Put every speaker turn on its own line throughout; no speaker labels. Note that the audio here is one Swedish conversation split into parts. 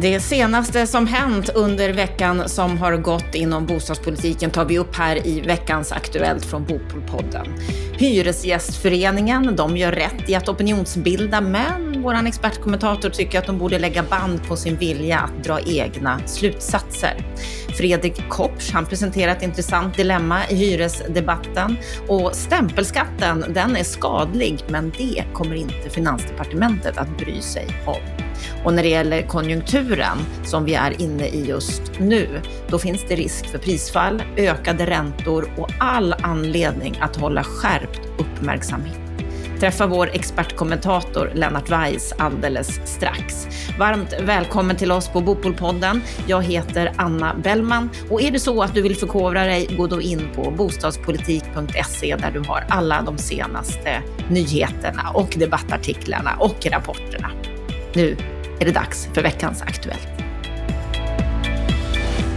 Det senaste som hänt under veckan som har gått inom bostadspolitiken tar vi upp här i veckans Aktuellt från Bopolpodden. Hyresgästföreningen, de gör rätt i att opinionsbilda, men vår expertkommentator tycker att de borde lägga band på sin vilja att dra egna slutsatser. Fredrik Kopsch, han presenterar ett intressant dilemma i hyresdebatten och stämpelskatten, den är skadlig, men det kommer inte Finansdepartementet att bry sig om. Och när det gäller konjunkturen som vi är inne i just nu, då finns det risk för prisfall, ökade räntor och all anledning att hålla skärpt uppmärksamhet. Träffa vår expertkommentator Lennart Weiss alldeles strax. Varmt välkommen till oss på Bopolpodden. Jag heter Anna Bellman och är det så att du vill förkovra dig, gå då in på bostadspolitik.se där du har alla de senaste nyheterna och debattartiklarna och rapporterna. Nu är det dags för veckans Aktuellt.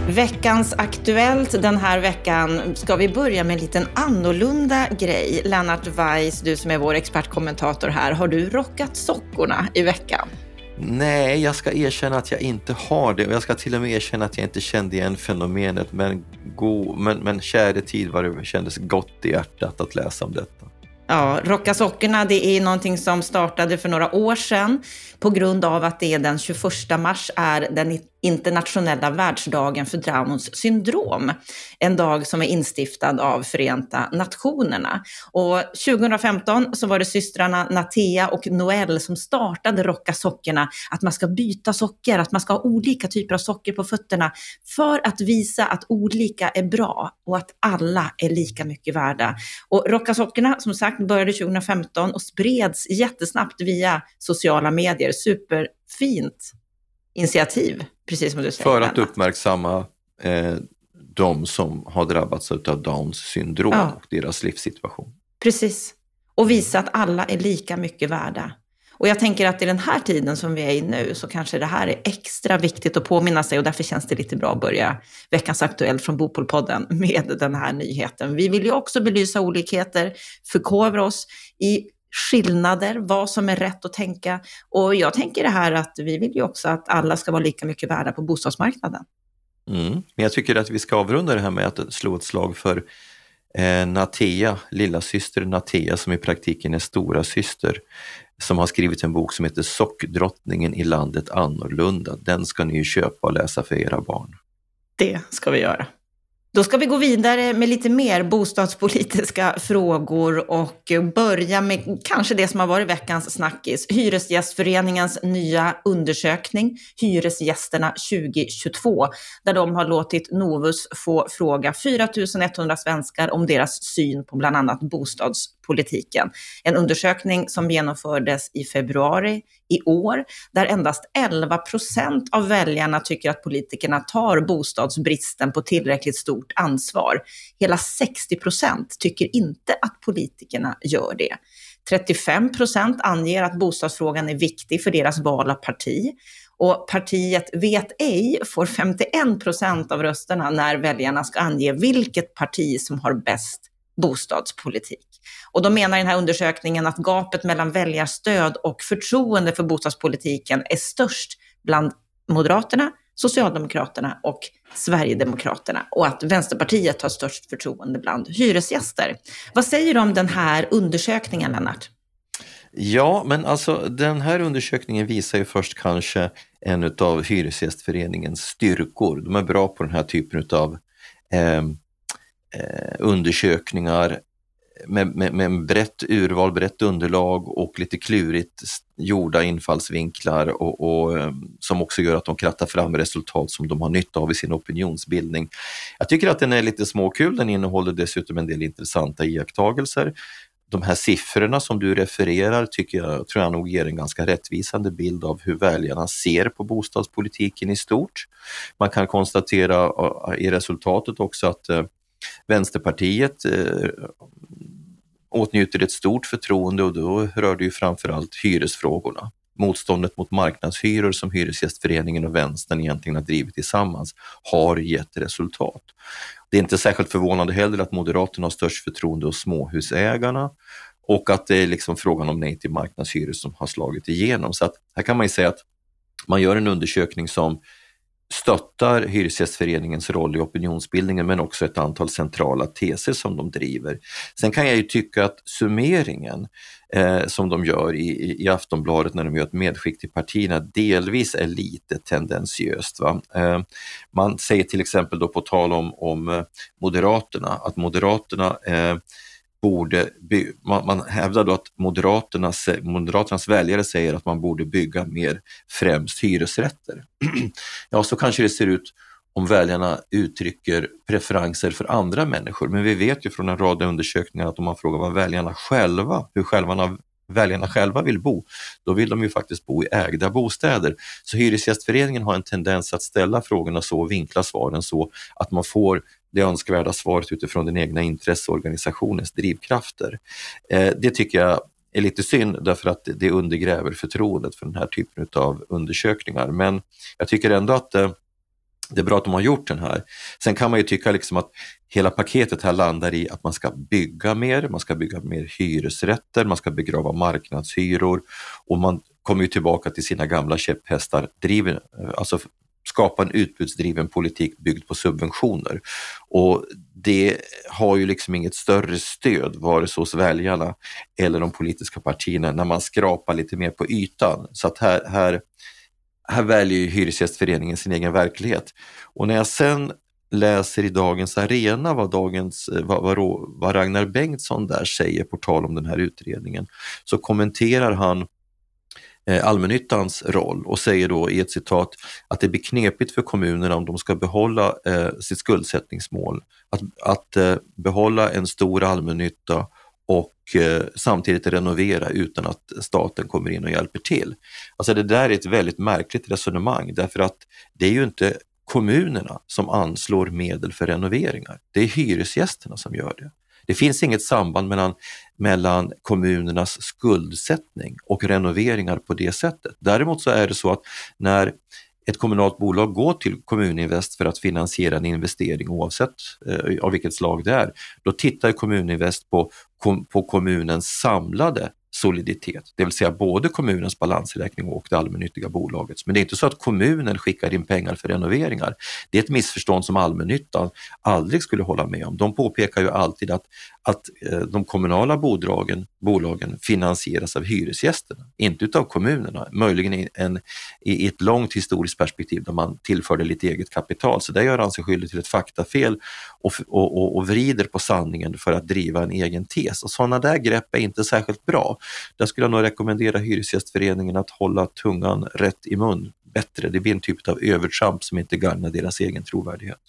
Veckans Aktuellt den här veckan ska vi börja med en liten annorlunda grej. Lennart Weiss, du som är vår expertkommentator här, har du rockat sockorna i veckan?
Nej, jag ska erkänna att jag inte har det och jag ska till och med erkänna att jag inte kände igen fenomenet men, go, men, men käre tid vad det kändes gott i hjärtat att läsa om detta.
Ja, Rocka sockorna det är någonting som startade för några år sedan på grund av att det är den 21 mars är den internationella världsdagen för Downs syndrom. En dag som är instiftad av Förenta Nationerna. Och 2015 så var det systrarna Natea och Noel som startade Rocka sockerna, att man ska byta socker, att man ska ha olika typer av socker på fötterna för att visa att olika är bra och att alla är lika mycket värda. Och Rocka sockerna, som sagt, började 2015 och spreds jättesnabbt via sociala medier. Superfint initiativ, precis som du säger.
För att uppmärksamma eh, de som har drabbats av Downs syndrom ja. och deras livssituation.
Precis. Och visa att alla är lika mycket värda. Och jag tänker att i den här tiden som vi är i nu så kanske det här är extra viktigt att påminna sig och därför känns det lite bra att börja veckans Aktuellt från Bopolpodden med den här nyheten. Vi vill ju också belysa olikheter, förkovra oss i skillnader, vad som är rätt att tänka. Och jag tänker det här att vi vill ju också att alla ska vara lika mycket värda på bostadsmarknaden.
Mm. Men jag tycker att vi ska avrunda det här med att slå ett slag för eh, Natea, lilla syster Natea som i praktiken är stora syster som har skrivit en bok som heter Sockdrottningen i landet annorlunda. Den ska ni ju köpa och läsa för era barn.
Det ska vi göra. Då ska vi gå vidare med lite mer bostadspolitiska frågor och börja med kanske det som har varit veckans snackis. Hyresgästföreningens nya undersökning, Hyresgästerna 2022, där de har låtit Novus få fråga 4 100 svenskar om deras syn på bland annat politiken. En undersökning som genomfördes i februari i år, där endast 11 procent av väljarna tycker att politikerna tar bostadsbristen på tillräckligt stort ansvar. Hela 60 procent tycker inte att politikerna gör det. 35 procent anger att bostadsfrågan är viktig för deras val av parti. Och partiet Vet ej får 51 procent av rösterna när väljarna ska ange vilket parti som har bäst bostadspolitik. Och de menar i den här undersökningen att gapet mellan väljarstöd och förtroende för bostadspolitiken är störst bland Moderaterna, Socialdemokraterna och Sverigedemokraterna och att Vänsterpartiet har störst förtroende bland hyresgäster. Vad säger du om den här undersökningen, Lennart?
Ja, men alltså den här undersökningen visar ju först kanske en av Hyresgästföreningens styrkor. De är bra på den här typen av eh, eh, undersökningar med, med, med brett urval, brett underlag och lite klurigt gjorda infallsvinklar och, och, eh, som också gör att de krattar fram resultat som de har nytta av i sin opinionsbildning. Jag tycker att den är lite småkul, den innehåller dessutom en del intressanta iakttagelser. De här siffrorna som du refererar tycker jag, tror jag nog ger en ganska rättvisande bild av hur väljarna ser på bostadspolitiken i stort. Man kan konstatera eh, i resultatet också att eh, Vänsterpartiet eh, åtnjuter ett stort förtroende och då rör det ju framförallt hyresfrågorna. Motståndet mot marknadshyror som Hyresgästföreningen och vänstern egentligen har drivit tillsammans har gett resultat. Det är inte särskilt förvånande heller att Moderaterna har störst förtroende hos småhusägarna och att det är liksom frågan om nej till marknadshyror som har slagit igenom. Så att här kan man ju säga att man gör en undersökning som stöttar Hyresgästföreningens roll i opinionsbildningen men också ett antal centrala teser som de driver. Sen kan jag ju tycka att summeringen eh, som de gör i, i Aftonbladet när de gör ett medskick till partierna delvis är lite tendensiöst. Va? Eh, man säger till exempel då på tal om, om eh, Moderaterna att Moderaterna eh, borde, man, man hävdar då att Moderaternas, Moderaternas väljare säger att man borde bygga mer främst hyresrätter. ja, så kanske det ser ut om väljarna uttrycker preferenser för andra människor. Men vi vet ju från en rad undersökningar att om man frågar vad väljarna själva, hur själva, väljarna själva vill bo, då vill de ju faktiskt bo i ägda bostäder. Så Hyresgästföreningen har en tendens att ställa frågorna så och vinkla svaren så att man får det önskvärda svaret utifrån den egna intresseorganisationens drivkrafter. Eh, det tycker jag är lite synd därför att det undergräver förtroendet för den här typen av undersökningar. Men jag tycker ändå att eh, det är bra att de har gjort den här. Sen kan man ju tycka liksom att hela paketet här landar i att man ska bygga mer, man ska bygga mer hyresrätter, man ska begrava marknadshyror och man kommer ju tillbaka till sina gamla käpphästar, driven, alltså skapa en utbudsdriven politik byggd på subventioner. Och det har ju liksom inget större stöd vare sig hos väljarna eller de politiska partierna när man skrapar lite mer på ytan. Så att här, här, här väljer ju Hyresgästföreningen sin egen verklighet. Och när jag sen läser i Dagens Arena vad, dagens, eh, vad, vad, vad Ragnar Bengtsson där säger på tal om den här utredningen, så kommenterar han eh, allmännyttans roll och säger då i ett citat att det blir knepigt för kommunerna om de ska behålla eh, sitt skuldsättningsmål, att, att eh, behålla en stor allmännytta och eh, samtidigt renovera utan att staten kommer in och hjälper till. Alltså det där är ett väldigt märkligt resonemang därför att det är ju inte kommunerna som anslår medel för renoveringar. Det är hyresgästerna som gör det. Det finns inget samband mellan, mellan kommunernas skuldsättning och renoveringar på det sättet. Däremot så är det så att när ett kommunalt bolag går till Kommuninvest för att finansiera en investering oavsett eh, av vilket slag det är, då tittar Kommuninvest på, på kommunens samlade soliditet, det vill säga både kommunens balansräkning och det allmännyttiga bolagets. Men det är inte så att kommunen skickar in pengar för renoveringar. Det är ett missförstånd som allmännyttan aldrig skulle hålla med om. De påpekar ju alltid att, att eh, de kommunala bolagen, bolagen finansieras av hyresgästerna, inte utav kommunerna. Möjligen i, en, i ett långt historiskt perspektiv där man tillförde lite eget kapital. Så där gör han sig skyldig till ett faktafel och, och, och, och vrider på sanningen för att driva en egen tes. Och sådana där grepp är inte särskilt bra. Där skulle jag nog rekommendera Hyresgästföreningen att hålla tungan rätt i mun bättre. Det blir en typ av övertramp som inte gagnar deras egen trovärdighet.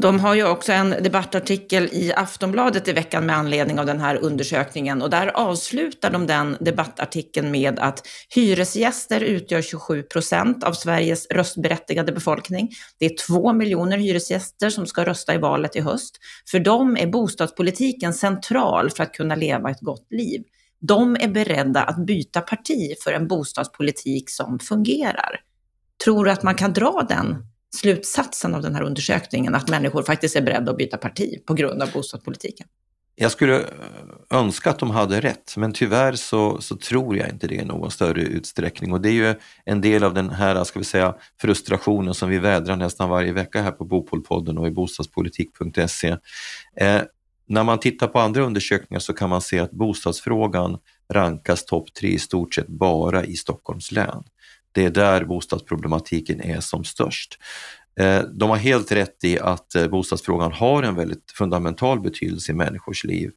De har ju också en debattartikel i Aftonbladet i veckan med anledning av den här undersökningen och där avslutar de den debattartikeln med att hyresgäster utgör 27 procent av Sveriges röstberättigade befolkning. Det är två miljoner hyresgäster som ska rösta i valet i höst. För dem är bostadspolitiken central för att kunna leva ett gott liv. De är beredda att byta parti för en bostadspolitik som fungerar. Tror du att man kan dra den slutsatsen av den här undersökningen, att människor faktiskt är beredda att byta parti på grund av bostadspolitiken?
Jag skulle eh, önska att de hade rätt, men tyvärr så, så, tror jag inte det i någon större utsträckning. Och det är ju en del av den här ska vi säga, frustrationen som vi vädrar nästan varje vecka här på Bopolpodden och i bostadspolitik.se. Eh, när man tittar på andra undersökningar så kan man se att bostadsfrågan rankas topp tre i stort sett bara i Stockholms län. Det är där bostadsproblematiken är som störst. Eh, de har helt rätt i att eh, bostadsfrågan har en väldigt fundamental betydelse i människors liv.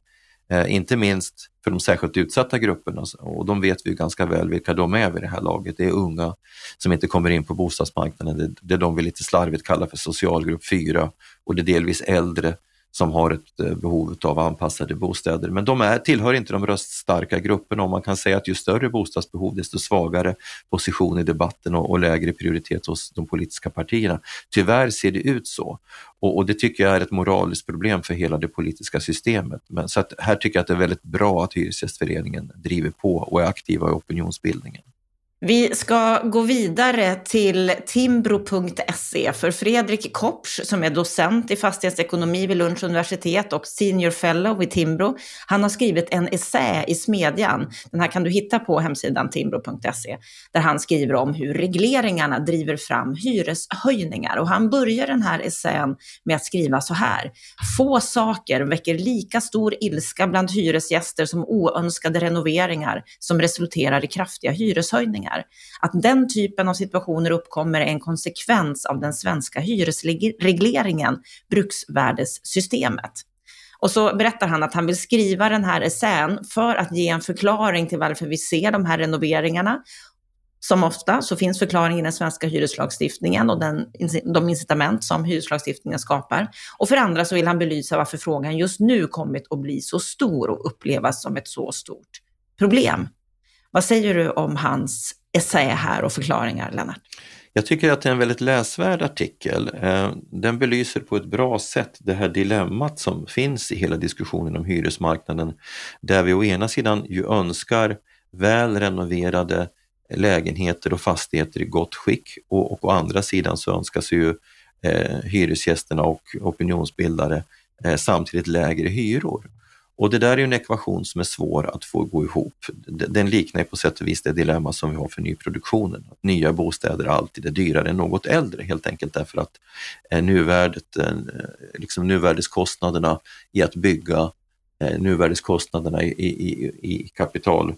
Eh, inte minst för de särskilt utsatta grupperna och de vet vi ganska väl vilka de är vid det här laget. Det är unga som inte kommer in på bostadsmarknaden, det är de vi lite slarvigt kallar för socialgrupp 4 och det är delvis äldre som har ett eh, behov av anpassade bostäder. Men de är, tillhör inte de röststarka grupperna och man kan säga att ju större bostadsbehov desto svagare position i debatten och, och lägre prioritet hos de politiska partierna. Tyvärr ser det ut så och, och, det tycker jag är ett moraliskt problem för hela det politiska systemet. Men, så att här tycker jag att det är väldigt bra att Hyresgästföreningen driver på och är aktiva i opinionsbildningen.
Vi ska gå vidare till timbro.se för Fredrik Kopsch som är docent i fastighetsekonomi vid Lunds universitet och senior fellow i Timbro. Han har skrivit en essä i Smedjan, den här kan du hitta på hemsidan timbro.se, där han skriver om hur regleringarna driver fram hyreshöjningar. Och han börjar den här essän med att skriva så här. Få saker väcker lika stor ilska bland hyresgäster som oönskade renoveringar som resulterar i kraftiga hyreshöjningar pengar. Att den typen av situationer uppkommer är en konsekvens av den svenska hyresregleringen, bruksvärdessystemet. Och så berättar han att han vill skriva den här essän för att ge en förklaring till varför vi ser de här renoveringarna. Som ofta så finns förklaringen i den svenska hyreslagstiftningen och den, de incitament som hyreslagstiftningen skapar. Och för andra så vill han belysa varför frågan just nu kommit att bli så stor och upplevas som ett så stort problem. Vad säger du om hans essä här och förklaringar, Lennart?
Jag tycker att det är en väldigt läsvärd artikel. Eh, den belyser på ett bra sätt det här dilemmat som finns i hela diskussionen om hyresmarknaden, där vi å ena sidan ju önskar väl renoverade lägenheter och fastigheter i gott skick och, och å andra sidan så önskas ju eh, hyresgästerna och opinionsbildare eh, samtidigt lägre hyror. Och det där är en ekvation som är svår att få gå ihop. Den liknar på sätt och vis det dilemma som vi har för nyproduktionen. Att nya bostäder alltid är dyrare än något äldre helt enkelt därför att eh, nuvärdet, eh, liksom nuvärdeskostnaderna i att bygga, eh, nuvärdeskostnaderna i, i, i kapital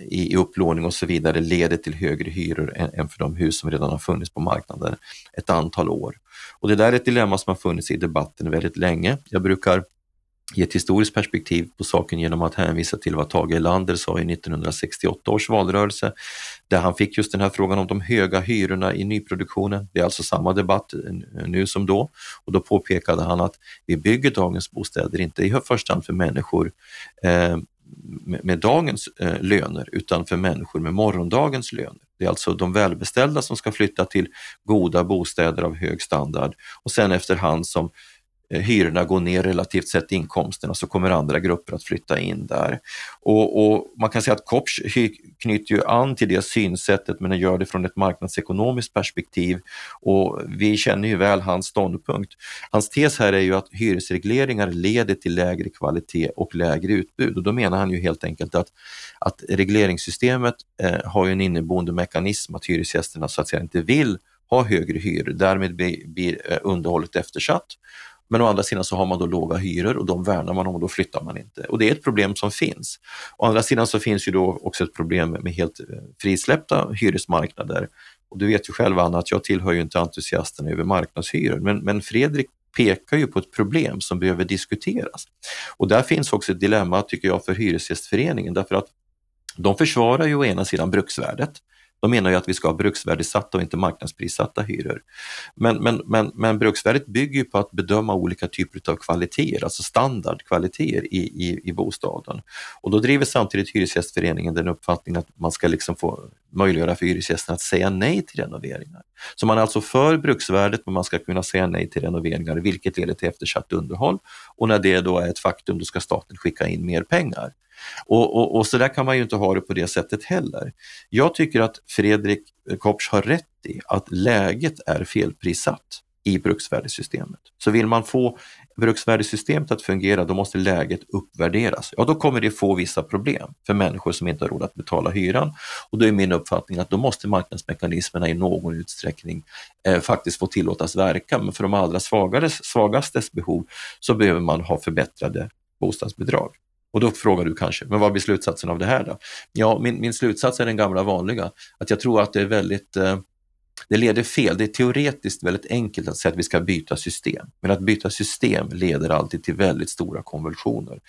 i upplåning och så vidare leder till högre hyror än för de hus som redan har funnits på marknaden ett antal år. Och det där är ett dilemma som har funnits i debatten väldigt länge. Jag brukar i ett historiskt perspektiv på saken genom att hänvisa till vad Tage Erlander sa i 1968 års valrörelse, där han fick just den här frågan om de höga hyrorna i nyproduktionen. Det är alltså samma debatt nu som då och då påpekade han att vi bygger dagens bostäder inte i första hand för människor eh, med, dagens eh, löner utan för människor med morgondagens löner. Det är alltså de välbeställda som ska flytta till goda bostäder av hög standard och sen efterhand som Eh, hyrorna går ner relativt sett inkomsterna så kommer andra grupper att flytta in där. Och, och man kan säga att Kopsch knyter ju an till det synsättet men den gör det från ett marknadsekonomiskt perspektiv och vi känner ju väl hans ståndpunkt. Hans tes här är ju att hyresregleringar leder till lägre kvalitet och lägre utbud och då menar han ju helt enkelt att, att regleringssystemet eh, har ju en inneboende mekanism att hyresgästerna så att säga inte vill ha högre hyror, därmed blir, blir eh, underhållet eftersatt men å andra sidan så har man då låga hyror och de värnar man om och då flyttar man inte. Och det är ett problem som finns. Å andra sidan så finns ju då också ett problem med helt eh, frisläppta hyresmarknader. Och du vet ju själv Anna att jag tillhör ju inte entusiasterna över marknadshyror, men, men Fredrik pekar ju på ett problem som behöver diskuteras. Och där finns också ett dilemma tycker jag för Hyresgästföreningen därför att de försvarar ju å ena sidan bruksvärdet de menar ju att vi ska ha bruksvärdessatta och inte marknadsprissatta hyror. Men, men, men, men bruksvärdet bygger ju på att bedöma olika typer av kvaliteter, alltså standardkvaliteter i, i, i bostaden. Och då driver samtidigt Hyresgästföreningen den uppfattningen att man ska liksom få möjliggöra för hyresgästerna att säga nej till renoveringar. Så man är alltså för bruksvärdet men man ska kunna säga nej till renoveringar vilket leder till eftersatt underhåll och när det då är ett faktum då ska staten skicka in mer pengar. Och, och, och så där kan man ju inte ha det på det sättet heller. Jag tycker att Fredrik Kopsch har rätt i att läget är felprissatt i bruksvärdessystemet. Så vill man få bruksvärdessystemet att fungera, då måste läget uppvärderas. Ja, då kommer det få vissa problem för människor som inte har råd att betala hyran. Och då är min uppfattning att då måste marknadsmekanismerna i någon utsträckning eh, faktiskt få tillåtas verka. Men för de allra svagares, svagastes behov så behöver man ha förbättrade bostadsbidrag. Och då frågar du kanske, men vad blir slutsatsen av det här då? Ja, min, min slutsats är den gamla vanliga, att jag tror att det är väldigt eh, det leder fel. Det är teoretiskt väldigt enkelt att säga att vi ska byta system, men att byta system leder alltid till väldigt stora konvulsioner.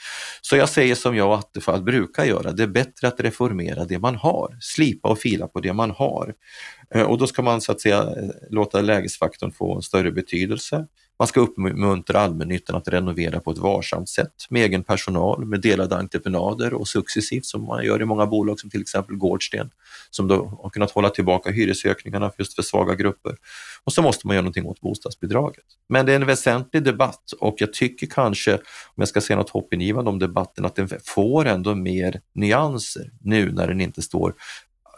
Så jag säger som jag och Attefall brukar göra, det är bättre att reformera det man har, slipa och fila på det man har. Eh, och då ska man så att säga eh, låta lägesfaktorn få en större betydelse man ska uppmuntra allmännyttan att renovera på ett varsamt sätt med egen personal, med delade entreprenader och successivt som man gör i många bolag som till exempel Gårdsten som då har kunnat hålla tillbaka hyresökningarna just för svaga grupper. Och så måste man göra någonting åt bostadsbidraget. Men det är en väsentlig debatt och jag tycker kanske, om jag ska säga något hoppingivande om debatten, att den får ändå mer nyanser nu när den inte står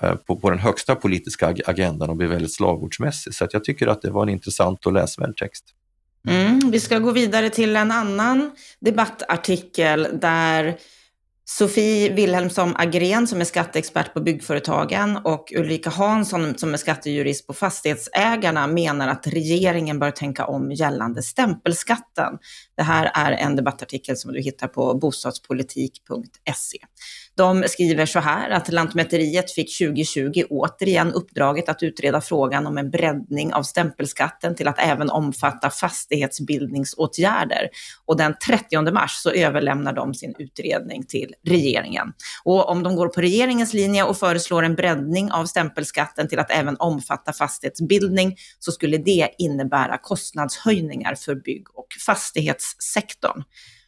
eh, på, på, den högsta politiska agendan och blir väldigt slagordsmässig. Så att jag tycker att det var en intressant och läsvärd text.
Mm, vi ska gå vidare till en annan debattartikel där Sofie Wilhelmsson Agrén som är skatteexpert på byggföretagen och Ulrika Hansson som är skattejurist på Fastighetsägarna menar att regeringen bör tänka om gällande stämpelskatten. Det här är en debattartikel som du hittar på bostadspolitik.se. De skriver så här att Lantmäteriet fick 2020 återigen uppdraget att utreda frågan om en breddning av stämpelskatten till att även omfatta fastighetsbildningsåtgärder. Och den 30 mars så överlämnar de sin utredning till regeringen. Och om de går på regeringens linje och föreslår en breddning av stämpelskatten till att även omfatta fastighetsbildning så skulle det innebära kostnadshöjningar för bygg och fastighetssektorn.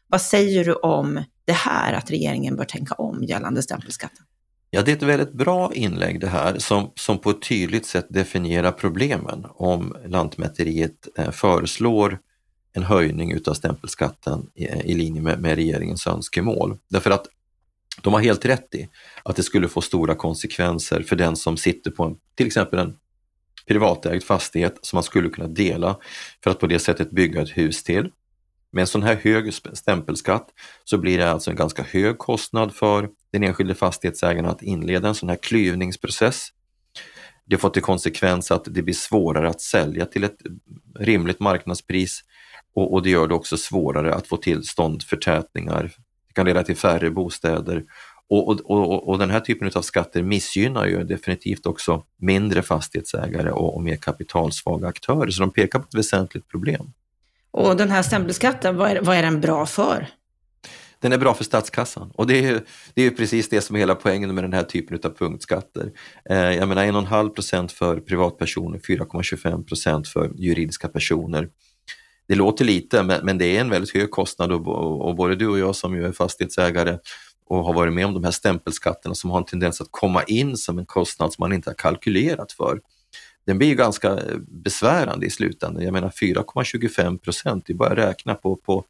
Vad säger du om det här, att regeringen bör tänka om gällande stämpelskatten?
Ja, det är ett väldigt bra inlägg det här som, som på ett tydligt sätt definierar problemen om Lantmäteriet eh, föreslår en höjning utav stämpelskatten i, i linje med, med regeringens önskemål. Därför att de har helt rätt i att det skulle få stora konsekvenser för den som sitter på en, till exempel en privatägd fastighet som man skulle kunna dela för att på det sättet bygga ett hus till. Med en sån här hög stämpelskatt så blir det alltså en ganska hög kostnad för den enskilde fastighetsägaren att inleda en sån här klyvningsprocess. Det får till konsekvens att det blir svårare att sälja till ett rimligt marknadspris och, och det gör det också svårare att få tillstånd förtätningar. Det kan leda till färre bostäder och, och, och, och, den här typen av skatter missgynnar ju definitivt också mindre fastighetsägare och, och mer kapitalsvaga aktörer, så de pekar på ett väsentligt problem.
Och den här stämpelskatten, vad är, vad är den bra för?
Den är bra för statskassan och det är, det är precis det som är hela poängen med den här typen av punktskatter. Eh, jag menar 1,5 procent för privatpersoner, 4,25 procent för juridiska personer. Det låter lite men, men, det är en väldigt hög kostnad och, och både du och jag som ju är fastighetsägare och har varit med om de här stämpelskatterna som har en tendens att komma in som en kostnad som man inte har kalkylerat för den blir ju ganska besvärande i slutändan. Jag menar 4,25 procent, det är bara att räkna på, på,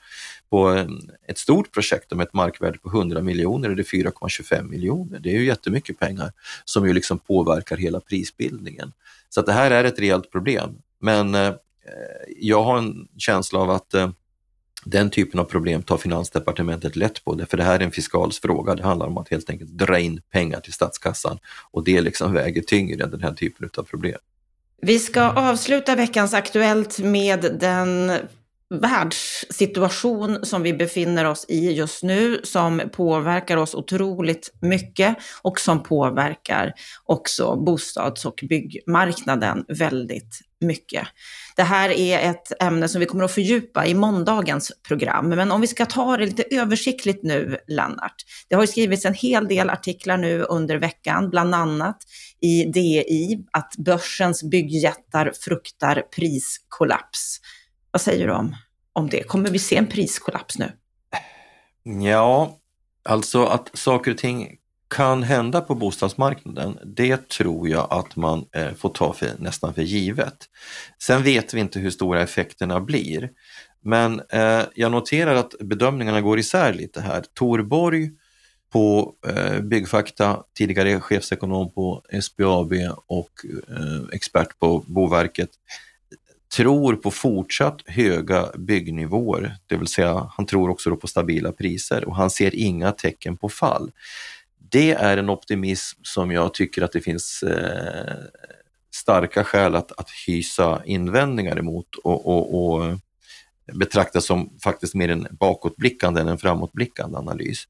på ett stort projekt med ett markvärde på 100 miljoner är det 4,25 miljoner. Det är ju jättemycket pengar som ju liksom påverkar hela prisbildningen. Så att det här är ett reellt problem. Men eh, Eh, jag har en känsla av att eh, den typen av problem tar Finansdepartementet lätt på det, för det här är en fiskalsfråga. Det handlar om att helt enkelt dra in pengar till statskassan och det liksom väger tyngre än den här typen av problem.
Vi ska avsluta veckans Aktuellt med den världssituation som vi befinner oss i just nu som påverkar oss otroligt mycket och som påverkar också bostads och byggmarknaden väldigt mycket. Det här är ett ämne som vi kommer att fördjupa i måndagens program. Men om vi ska ta det lite översiktligt nu, Lennart. Det har ju skrivits en hel del artiklar nu under veckan, bland annat i DI, att börsens byggjättar fruktar priskollaps. Vad säger du om, om det? Kommer vi se en priskollaps nu?
Ja, alltså att saker och ting kan hända på bostadsmarknaden, det tror jag att man eh, får ta för, nästan för givet. Sen vet vi inte hur stora effekterna blir. Men eh, jag noterar att bedömningarna går isär lite här. Torborg på eh, Byggfakta, tidigare chefsekonom på SBAB och eh, expert på Boverket, tror på fortsatt höga byggnivåer, det vill säga han tror också på stabila priser och han ser inga tecken på fall det är en optimism som jag tycker att det finns eh, starka skäl att, att hysa invändningar emot och, och, och betraktas som faktiskt mer en bakåtblickande än en framåtblickande analys.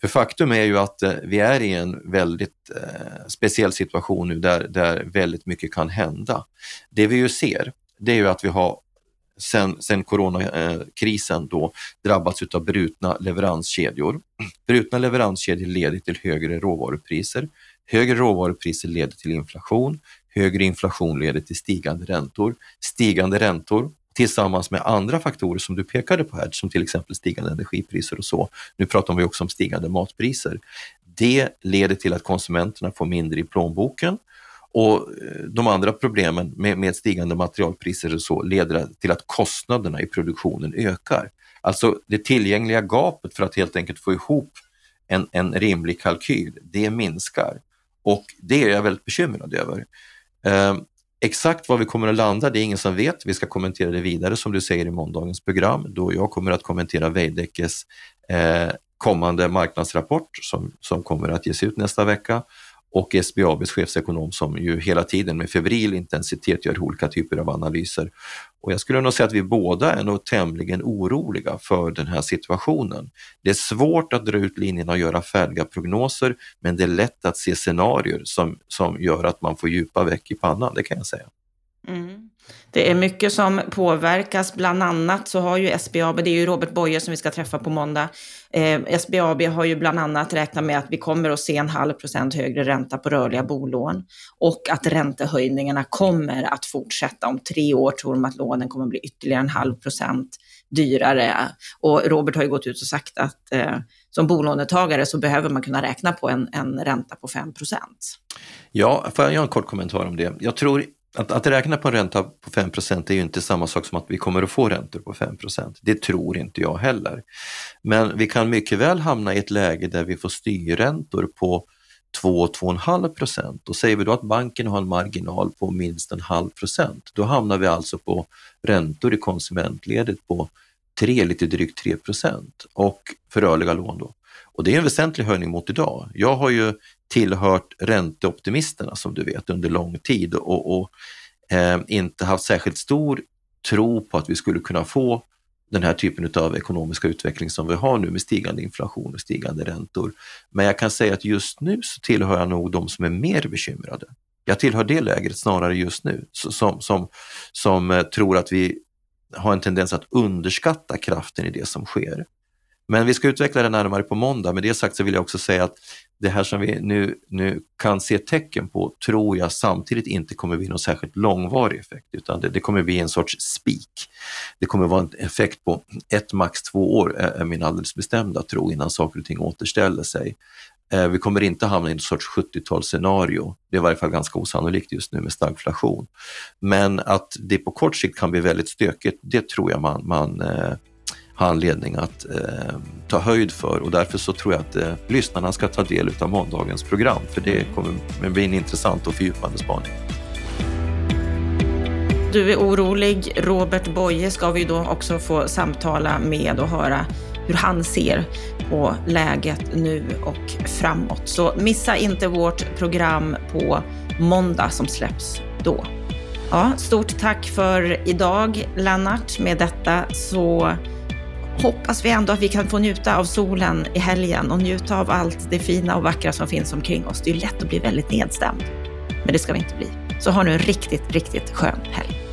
För faktum är ju att eh, vi är i en väldigt eh, speciell situation nu där, där väldigt mycket kan hända. Det vi ju ser, det är ju att vi har sen, sen coronakrisen eh, då drabbats av brutna leveranskedjor. Brutna leveranskedjor leder till högre råvarupriser. Högre råvarupriser leder till inflation. Högre inflation leder till stigande räntor. Stigande räntor tillsammans med andra faktorer som du pekade på här, som till exempel stigande energipriser och så. Nu pratar vi också om stigande matpriser. Det leder till att konsumenterna får mindre i plånboken och eh, de andra problemen med, med stigande materialpriser och så leder till att kostnaderna i produktionen ökar. Alltså det tillgängliga gapet för att helt enkelt få ihop en, en rimlig kalkyl, det minskar. Och det är jag väldigt bekymrad över. Eh, exakt var vi kommer att landa, det är ingen som vet. Vi ska kommentera det vidare som du säger i måndagens program, då jag kommer att kommentera Veidekkes eh, kommande marknadsrapport som, som kommer att ges ut nästa vecka och SBABs chefsekonom som ju hela tiden med febril intensitet gör olika typer av analyser. Och jag skulle nog säga att vi båda är nog tämligen oroliga för den här situationen. Det är svårt att dra ut linjerna och göra färdiga prognoser, men det är lätt att se scenarier som, som gör att man får djupa veck i pannan, det kan jag säga.
Mm. Det är mycket som påverkas, bland annat så har ju SBAB, det är ju Robert Boye som vi ska träffa på måndag, eh, SBAB har ju bland annat räknat med att vi kommer att se en halv procent högre ränta på rörliga bolån och att räntehöjningarna kommer att fortsätta. Om tre år tror de att lånen kommer att bli ytterligare en halv procent dyrare. Och Robert har ju gått ut och sagt att eh, som bolånetagare så behöver man kunna räkna på en, en ränta på 5 procent.
Ja, får jag göra en kort kommentar om det? Jag tror att, att räkna på en ränta på 5% är ju inte samma sak som att vi kommer att få räntor på 5% Det tror inte jag heller. Men vi kan mycket väl hamna i ett läge där vi får styrräntor på 2-2,5 procent. Och säger vi då att banken har en marginal på minst en halv procent, då hamnar vi alltså på räntor i konsumentledet på 3, lite drygt 3 procent och för rörliga lån då. Och det är en väsentlig höjning mot idag. Jag har ju tillhört ränteoptimisterna som du vet under lång tid och, och eh, inte haft särskilt stor tro på att vi skulle kunna få den här typen av ekonomiska utveckling som vi har nu med stigande inflation och stigande räntor. Men jag kan säga att just nu så tillhör jag nog de som är mer bekymrade. Jag tillhör det lägret snarare just nu som, som, som eh, tror att vi har en tendens att underskatta kraften i det som sker. Men vi ska utveckla det närmare på måndag. Med det sagt så vill jag också säga att det här som vi nu, nu kan se tecken på tror jag samtidigt inte kommer bli någon särskilt långvarig effekt utan det, det kommer bli en sorts spik. Det kommer vara en effekt på ett, max två år är min alldeles bestämda tro innan saker och ting återställer sig. Vi kommer inte hamna i en sorts 70-talsscenario. Det är i varje fall ganska osannolikt just nu med stagflation. Men att det på kort sikt kan bli väldigt stökigt, det tror jag man, man ha anledning att eh, ta höjd för och därför så tror jag att eh, lyssnarna ska ta del av måndagens program för det kommer bli en intressant och fördjupande spaning.
Du är orolig. Robert Boye ska vi då också få samtala med och höra hur han ser på läget nu och framåt. Så missa inte vårt program på måndag som släpps då. Ja, stort tack för idag Lennart. Med detta så hoppas vi ändå att vi kan få njuta av solen i helgen och njuta av allt det fina och vackra som finns omkring oss. Det är lätt att bli väldigt nedstämd, men det ska vi inte bli. Så ha nu en riktigt, riktigt skön helg.